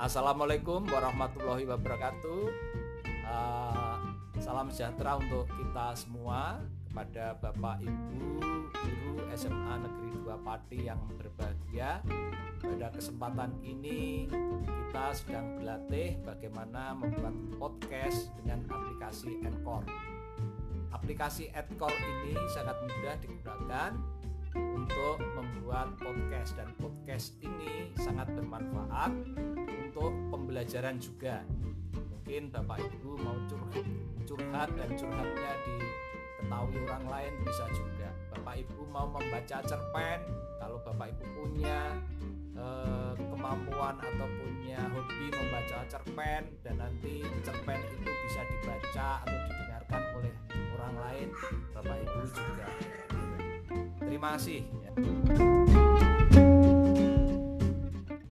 Assalamualaikum warahmatullahi wabarakatuh. Uh, salam sejahtera untuk kita semua kepada Bapak Ibu guru SMA Negeri 2 Pati yang berbahagia. Pada kesempatan ini kita sedang berlatih bagaimana membuat podcast dengan aplikasi Encore. Aplikasi Encore ini sangat mudah digunakan untuk membuat podcast dan podcast ini sangat bermanfaat pembelajaran juga. Mungkin bapak ibu mau curhat, curhat dan curhatnya diketahui orang lain bisa juga. Bapak ibu mau membaca cerpen kalau bapak ibu punya eh, kemampuan atau punya hobi membaca cerpen dan nanti cerpen itu bisa dibaca atau didengarkan oleh orang lain bapak ibu juga. Terima kasih.